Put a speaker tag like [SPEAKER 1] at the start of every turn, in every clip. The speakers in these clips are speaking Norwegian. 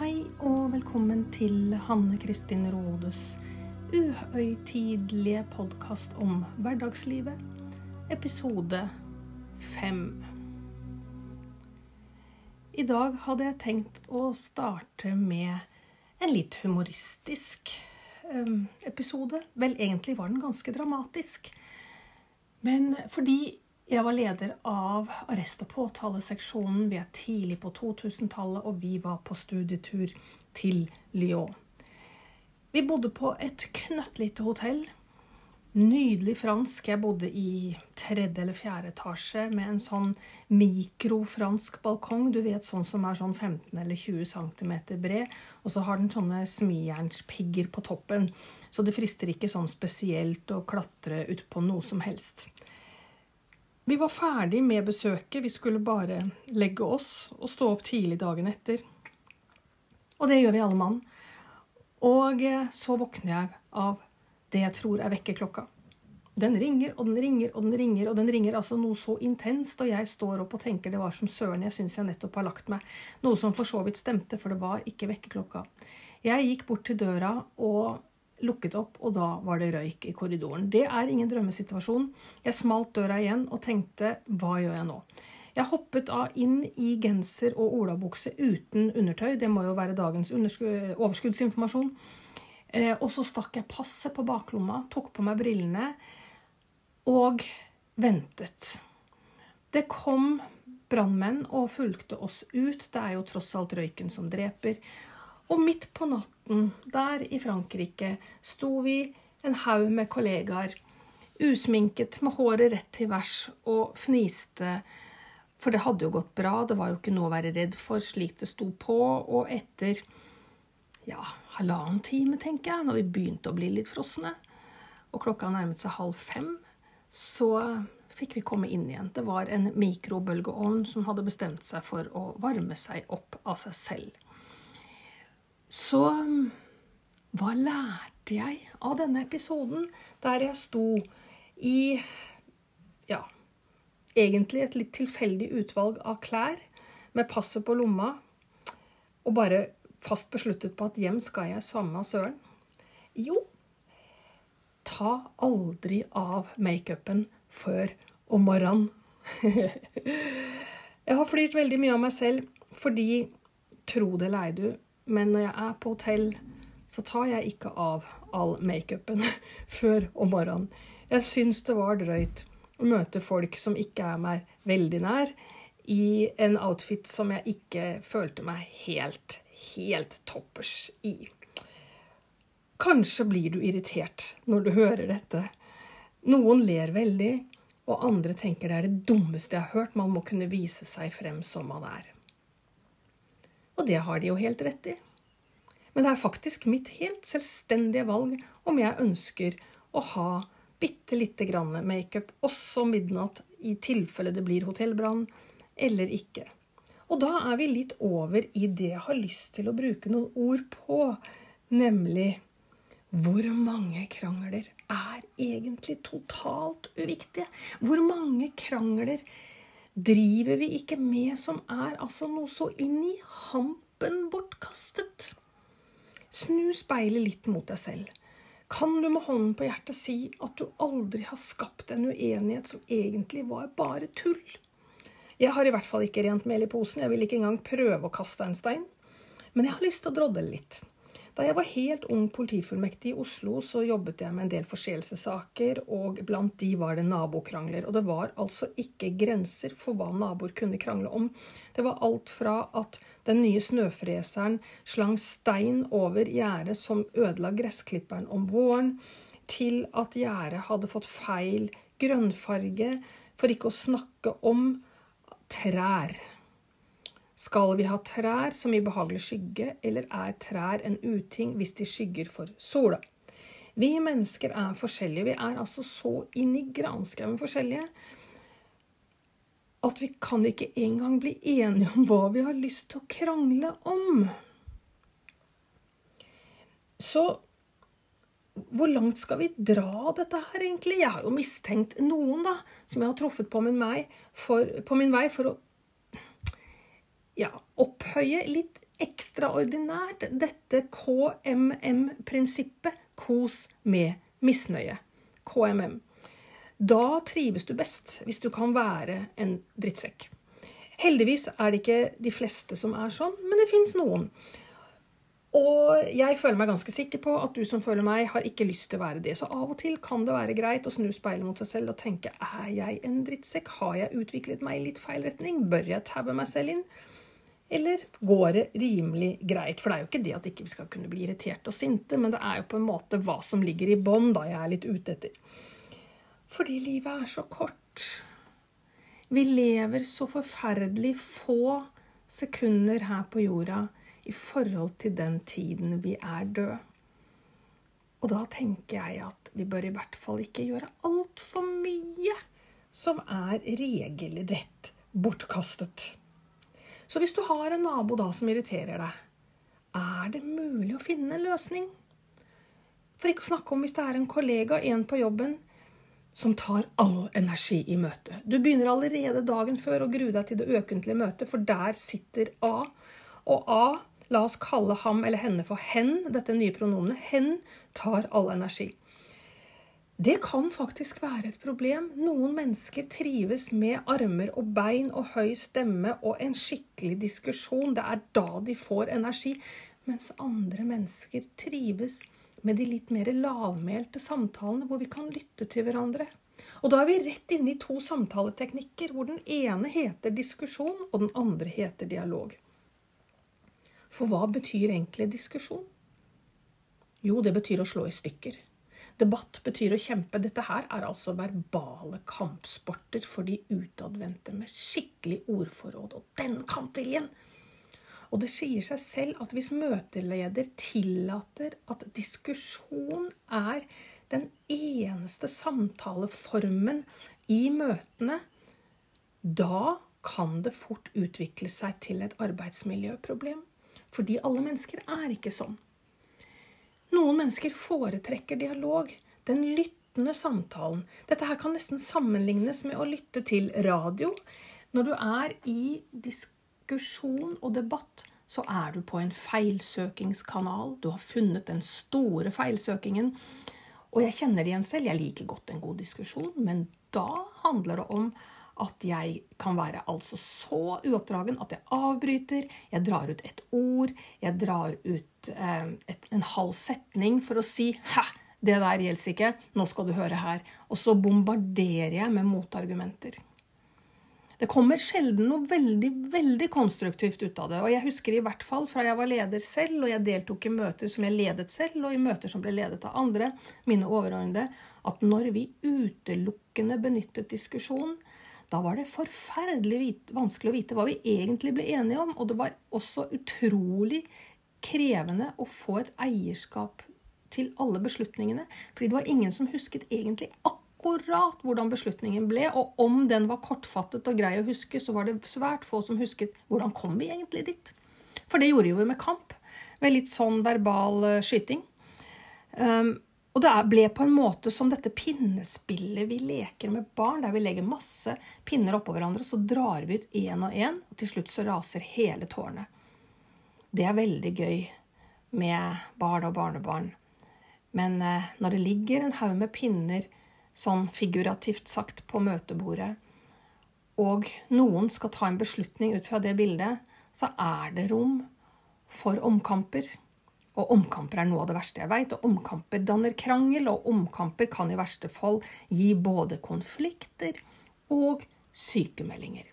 [SPEAKER 1] Hei og velkommen til Hanne Kristin Rodes uhøytidelige podkast om hverdagslivet, episode fem. I dag hadde jeg tenkt å starte med en litt humoristisk um, episode. Vel, egentlig var den ganske dramatisk. Men fordi jeg var leder av arrest- og påtaleseksjonen. Vi er tidlig på 2000-tallet, og vi var på studietur til Lyon. Vi bodde på et knøttlite hotell. Nydelig fransk. Jeg bodde i tredje eller fjerde etasje med en sånn mikrofransk balkong. Du vet sånn som er sånn 15 eller 20 cm bred. Og så har den sånne smijernspigger på toppen. Så det frister ikke sånn spesielt å klatre utpå noe som helst. Vi var ferdig med besøket, vi skulle bare legge oss og stå opp tidlig dagen etter. Og det gjør vi alle mann. Og eh, så våkner jeg av det jeg tror er vekkerklokka. Den ringer og den ringer og den ringer, og den ringer altså noe så intenst, og jeg står opp og tenker det var som søren jeg syns jeg nettopp har lagt meg. Noe som for så vidt stemte, for det var ikke vekkerklokka. Jeg gikk bort til døra og lukket opp, og da var det røyk i korridoren. Det er ingen drømmesituasjon. Jeg smalt døra igjen og tenkte hva gjør jeg nå? Jeg hoppet av inn i genser og olabukse uten undertøy. Det må jo være dagens overskuddsinformasjon. Eh, og så stakk jeg passet på baklomma, tok på meg brillene og ventet. Det kom brannmenn og fulgte oss ut. Det er jo tross alt røyken som dreper. Og midt på natten, der i Frankrike, sto vi en haug med kollegaer, usminket, med håret rett til værs, og fniste. For det hadde jo gått bra, det var jo ikke noe å være redd for, slik det sto på. Og etter ja, halvannen time, tenker jeg, når vi begynte å bli litt frosne, og klokka nærmet seg halv fem, så fikk vi komme inn igjen. Det var en mikrobølgeovn som hadde bestemt seg for å varme seg opp av seg selv. Så hva lærte jeg av denne episoden, der jeg sto i ja, egentlig et litt tilfeldig utvalg av klær med passet på lomma, og bare fast besluttet på at hjem skal jeg samme søren? Jo, ta aldri av makeupen før om morgenen. jeg har flirt veldig mye av meg selv fordi, tro det eller ei du, men når jeg er på hotell, så tar jeg ikke av all makeupen før om morgenen. Jeg syns det var drøyt å møte folk som ikke er meg veldig nær, i en outfit som jeg ikke følte meg helt, helt toppers i. Kanskje blir du irritert når du hører dette. Noen ler veldig, og andre tenker det er det dummeste jeg har hørt. Man må kunne vise seg frem som man er. Og det har de jo helt rett i. Men det er faktisk mitt helt selvstendige valg om jeg ønsker å ha bitte lite grann makeup også midnatt i tilfelle det blir hotellbrann eller ikke. Og da er vi litt over i det jeg har lyst til å bruke noen ord på, nemlig hvor mange krangler er egentlig totalt uviktige? Hvor mange krangler driver vi ikke med som er altså noe så inn i hampen bortkastet? Snu speilet litt mot deg selv. Kan du med hånden på hjertet si at du aldri har skapt en uenighet som egentlig var bare tull? Jeg har i hvert fall ikke rent mel i posen, jeg vil ikke engang prøve å kaste en stein. Men jeg har lyst til å drodle litt. Da jeg var helt ung politifullmektig i Oslo, så jobbet jeg med en del forseelsessaker, og blant de var det nabokrangler. Og det var altså ikke grenser for hva naboer kunne krangle om. Det var alt fra at den nye snøfreseren slang stein over gjerdet som ødela gressklipperen om våren, til at gjerdet hadde fått feil grønnfarge, for ikke å snakke om trær. Skal vi ha trær som gir behagelig skygge, eller er trær en uting hvis de skygger for sola? Vi mennesker er forskjellige. Vi er altså så inn i granskauen forskjellige at vi kan ikke engang bli enige om hva vi har lyst til å krangle om. Så hvor langt skal vi dra dette her, egentlig? Jeg har jo mistenkt noen da, som jeg har truffet på min, for, på min vei for å ja, opphøye litt ekstraordinært dette KMM-prinsippet kos med misnøye. KMM. Da trives du best hvis du kan være en drittsekk. Heldigvis er det ikke de fleste som er sånn, men det fins noen. Og jeg føler meg ganske sikker på at du som føler meg, har ikke lyst til å være det. Så av og til kan det være greit å snu speilet mot seg selv og tenke er jeg en drittsekk? Har jeg utviklet meg i litt feil retning? Bør jeg tabbe meg selv inn? Eller går det rimelig greit? For det er jo ikke det at ikke vi skal kunne bli irriterte og sinte, men det er jo på en måte hva som ligger i bånn, da jeg er litt ute etter. Fordi livet er så kort. Vi lever så forferdelig få sekunder her på jorda i forhold til den tiden vi er døde. Og da tenker jeg at vi bør i hvert fall ikke gjøre altfor mye som er regelrett bortkastet. Så hvis du har en nabo da som irriterer deg, er det mulig å finne en løsning? For ikke å snakke om hvis det er en kollega, en på jobben, som tar all energi i møtet. Du begynner allerede dagen før å grue deg til det økentlige møtet, for der sitter A. Og A La oss kalle ham eller henne for hen, dette nye pronomenet. Hen tar all energi. Det kan faktisk være et problem. Noen mennesker trives med armer og bein og høy stemme og en skikkelig diskusjon. Det er da de får energi. Mens andre mennesker trives med de litt mer lavmælte samtalene hvor vi kan lytte til hverandre. Og da er vi rett inne i to samtaleteknikker, hvor den ene heter diskusjon, og den andre heter dialog. For hva betyr egentlig diskusjon? Jo, det betyr å slå i stykker. Debatt betyr å kjempe. Dette her er altså verbale kampsporter for de utadvendte med skikkelig ordforråd og den kampviljen. Og det sier seg selv at hvis møteleder tillater at diskusjon er den eneste samtaleformen i møtene, da kan det fort utvikle seg til et arbeidsmiljøproblem. Fordi alle mennesker er ikke sånn. Noen mennesker foretrekker dialog, den lyttende samtalen. Dette her kan nesten sammenlignes med å lytte til radio. Når du er i diskusjon og debatt, så er du på en feilsøkingskanal. Du har funnet den store feilsøkingen. Og jeg kjenner det igjen selv. Jeg liker godt en god diskusjon, men da handler det om at jeg kan være altså så uoppdragen at jeg avbryter, jeg drar ut et ord, jeg drar ut eh, et, en halv setning for å si 'hæ, det der gjelder ikke, nå skal du høre her'. Og så bombarderer jeg med motargumenter. Det kommer sjelden noe veldig veldig konstruktivt ut av det. Og jeg husker i hvert fall fra jeg var leder selv, og jeg deltok i møter som jeg ledet selv, og i møter som ble ledet av andre, mine overordnede, at når vi utelukkende benyttet diskusjon, da var det forferdelig vanskelig å vite hva vi egentlig ble enige om. Og det var også utrolig krevende å få et eierskap til alle beslutningene. Fordi det var ingen som husket egentlig akkurat hvordan beslutningen ble. Og om den var kortfattet og grei å huske, så var det svært få som husket hvordan kom vi egentlig dit. For det gjorde vi jo med kamp. Med litt sånn verbal eh, skyting. Um, og det ble på en måte som dette pinnespillet vi leker med barn, der vi legger masse pinner oppå hverandre, så drar vi ut én og én, og til slutt så raser hele tårnet. Det er veldig gøy med barn og barnebarn. Men eh, når det ligger en haug med pinner, sånn figurativt sagt, på møtebordet, og noen skal ta en beslutning ut fra det bildet, så er det rom for omkamper. Og omkamper er noe av det verste jeg veit. Og omkamper danner krangel, og omkamper kan i verste fall gi både konflikter og sykemeldinger.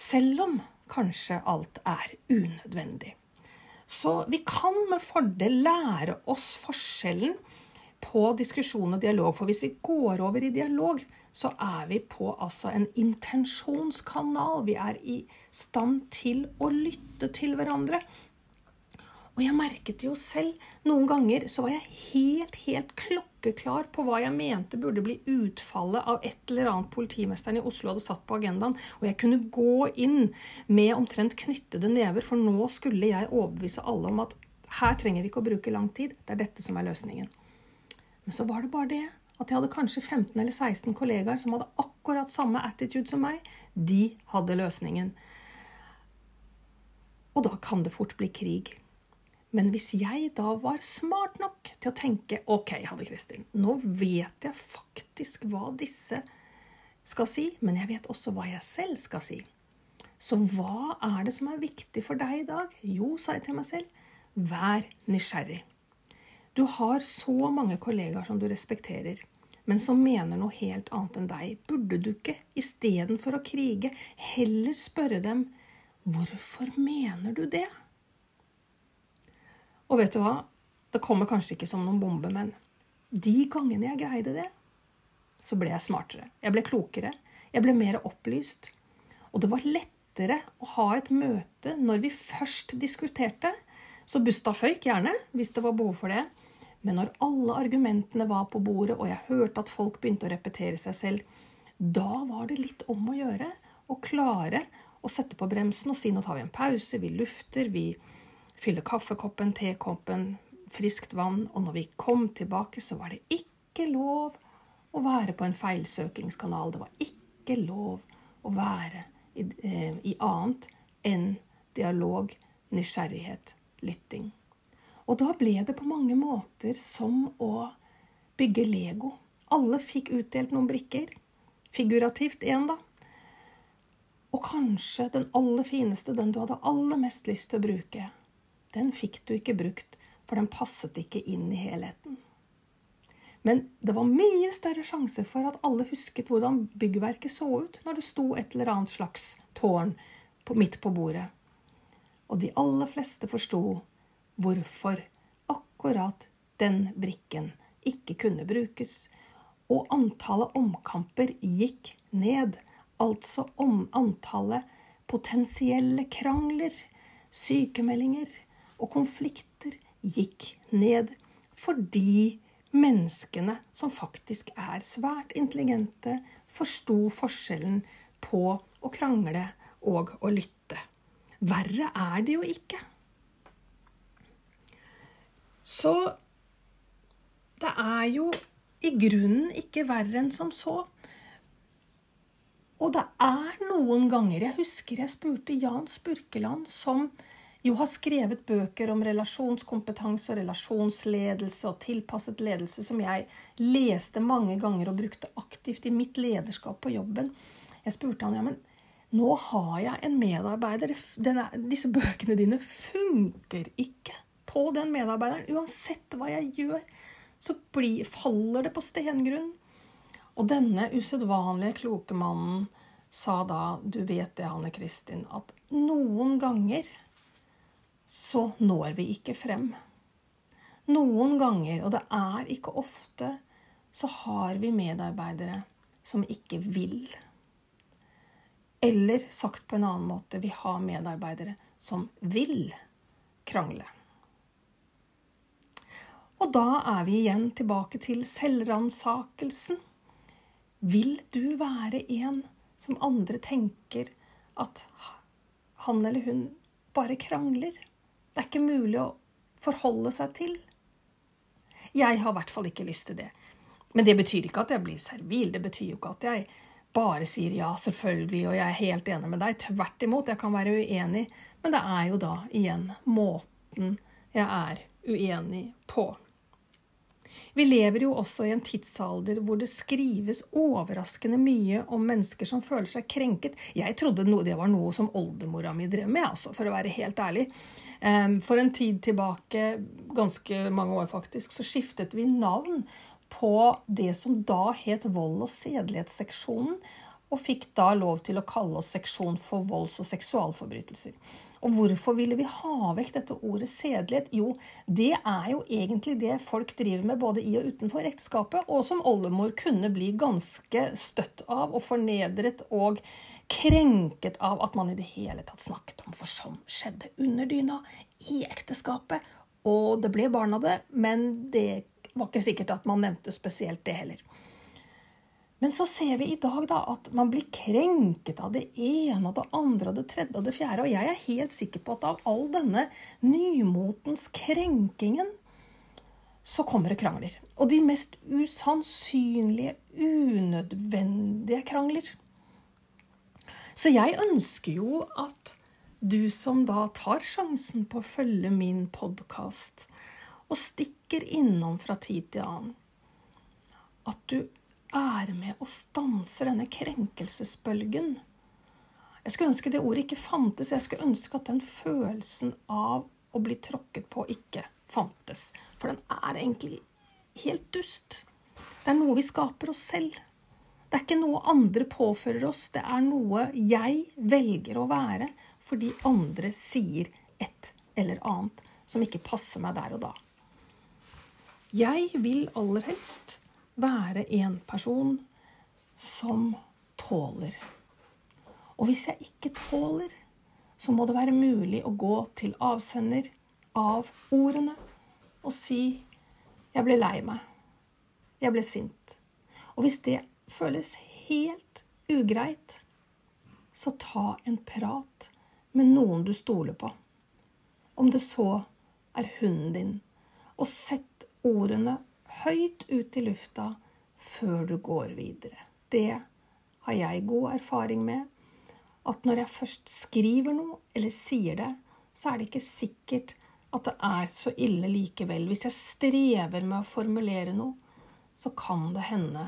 [SPEAKER 1] Selv om kanskje alt er unødvendig. Så vi kan med fordel lære oss forskjellen på diskusjon og dialog. For hvis vi går over i dialog, så er vi på altså en intensjonskanal. Vi er i stand til å lytte til hverandre. Og jeg merket jo selv. Noen ganger så var jeg helt, helt klokkeklar på hva jeg mente burde bli utfallet av et eller annet politimesteren i Oslo hadde satt på agendaen. Og jeg kunne gå inn med omtrent knyttede never, for nå skulle jeg overbevise alle om at her trenger vi ikke å bruke lang tid. Det er dette som er løsningen. Men så var det bare det at jeg hadde kanskje 15 eller 16 kollegaer som hadde akkurat samme attitude som meg. De hadde løsningen. Og da kan det fort bli krig. Men hvis jeg da var smart nok til å tenke ok, Hanne Kristin, nå vet jeg faktisk hva disse skal si, men jeg vet også hva jeg selv skal si. Så hva er det som er viktig for deg i dag? Jo, sa jeg til meg selv, vær nysgjerrig. Du har så mange kollegaer som du respekterer, men som mener noe helt annet enn deg. Burde du ikke istedenfor å krige heller spørre dem hvorfor mener du det? Og vet du hva? Det kommer kanskje ikke som noen bombe, men de gangene jeg greide det, så ble jeg smartere. Jeg ble klokere. Jeg ble mer opplyst. Og det var lettere å ha et møte når vi først diskuterte. Så busta føyk gjerne, hvis det var behov for det. Men når alle argumentene var på bordet, og jeg hørte at folk begynte å repetere seg selv, da var det litt om å gjøre å klare å sette på bremsen og si nå tar vi en pause, vi lufter, vi fylle kaffekoppen, tekoppen, friskt vann. Og når vi kom tilbake, så var det ikke lov å være på en feilsøkingskanal. Det var ikke lov å være i, eh, i annet enn dialog, nysgjerrighet, lytting. Og da ble det på mange måter som å bygge Lego. Alle fikk utdelt noen brikker. Figurativt én, da. Og kanskje den aller fineste, den du hadde aller mest lyst til å bruke, den fikk du ikke brukt, for den passet ikke inn i helheten. Men det var mye større sjanse for at alle husket hvordan byggverket så ut når det sto et eller annet slags tårn på, midt på bordet. Og de aller fleste forsto hvorfor akkurat den brikken ikke kunne brukes. Og antallet omkamper gikk ned. Altså om antallet potensielle krangler, sykemeldinger, og konflikter gikk ned fordi menneskene, som faktisk er svært intelligente, forsto forskjellen på å krangle og å lytte. Verre er det jo ikke. Så det er jo i grunnen ikke verre enn som så. Og det er noen ganger Jeg husker jeg spurte Jan Spurkeland, som jo har skrevet bøker om relasjonskompetanse og relasjonsledelse og tilpasset ledelse som jeg leste mange ganger og brukte aktivt i mitt lederskap på jobben. Jeg spurte han ja, men nå har jeg en medarbeider. Denne, disse bøkene dine funker ikke på den medarbeideren. Uansett hva jeg gjør, så blir, faller det på stengrunn. Og denne usedvanlige kloke mannen sa da, du vet det, Hanne Kristin, at noen ganger så når vi ikke frem. Noen ganger, og det er ikke ofte, så har vi medarbeidere som ikke vil. Eller sagt på en annen måte vi har medarbeidere som vil krangle. Og da er vi igjen tilbake til selvransakelsen. Vil du være en som andre tenker at han eller hun bare krangler? Det er ikke mulig å forholde seg til. Jeg har i hvert fall ikke lyst til det. Men det betyr ikke at jeg blir servil. Det betyr jo ikke at jeg bare sier ja, selvfølgelig, og jeg er helt enig med deg. Tvert imot, jeg kan være uenig. Men det er jo da igjen måten jeg er uenig på. Vi lever jo også i en tidsalder hvor det skrives overraskende mye om mennesker som føler seg krenket. Jeg trodde det var noe som oldemora mi drev med, altså, for å være helt ærlig. For en tid tilbake, ganske mange år faktisk, så skiftet vi navn på det som da het Vold- og sedelighetsseksjonen, og fikk da lov til å kalle oss Seksjon for volds- og seksualforbrytelser. Og hvorfor ville vi ha vekk dette ordet sedelighet? Jo, det er jo egentlig det folk driver med både i og utenfor ekteskapet, og som oldemor kunne bli ganske støtt av og fornedret og krenket av at man i det hele tatt snakket om, for sånn skjedde under dyna i ekteskapet. Og det ble barn av det, men det var ikke sikkert at man nevnte spesielt det heller. Men så ser vi i dag da at man blir krenket av det ene og det andre og det tredje og det fjerde. Og jeg er helt sikker på at av all denne nymotens krenkingen så kommer det krangler. Og de mest usannsynlige, unødvendige krangler. Så jeg ønsker jo at du som da tar sjansen på å følge min podkast og stikker innom fra tid til annen. At du er med og stanser denne krenkelsesbølgen. Jeg skulle ønske det ordet ikke fantes. Jeg skulle ønske at den følelsen av å bli tråkket på ikke fantes. For den er egentlig helt dust. Det er noe vi skaper oss selv. Det er ikke noe andre påfører oss. Det er noe jeg velger å være fordi andre sier et eller annet som ikke passer meg der og da. Jeg vil aller helst være en person som tåler. Og hvis jeg ikke tåler, så må det være mulig å gå til avsender av ordene og si 'Jeg ble lei meg. Jeg ble sint'. Og hvis det føles helt ugreit, så ta en prat med noen du stoler på. Om det så er hunden din. Og sett ordene høyt ut i lufta før du går videre. Det har jeg god erfaring med. At når jeg først skriver noe eller sier det, så er det ikke sikkert at det er så ille likevel. Hvis jeg strever med å formulere noe, så kan det hende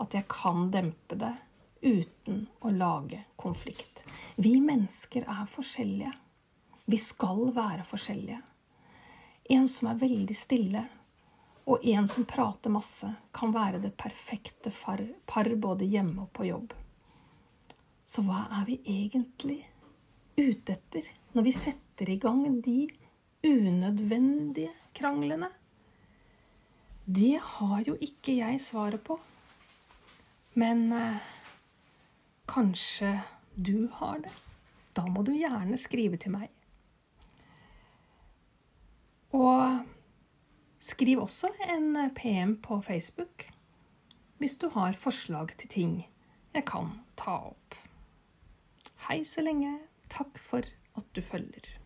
[SPEAKER 1] at jeg kan dempe det uten å lage konflikt. Vi mennesker er forskjellige. Vi skal være forskjellige. En som er veldig stille, og en som prater masse, kan være det perfekte par både hjemme og på jobb. Så hva er vi egentlig ute etter når vi setter i gang de unødvendige kranglene? Det har jo ikke jeg svaret på. Men eh, kanskje du har det? Da må du gjerne skrive til meg. Og skriv også en PM på Facebook hvis du har forslag til ting jeg kan ta opp. Hei så lenge. Takk for at du følger.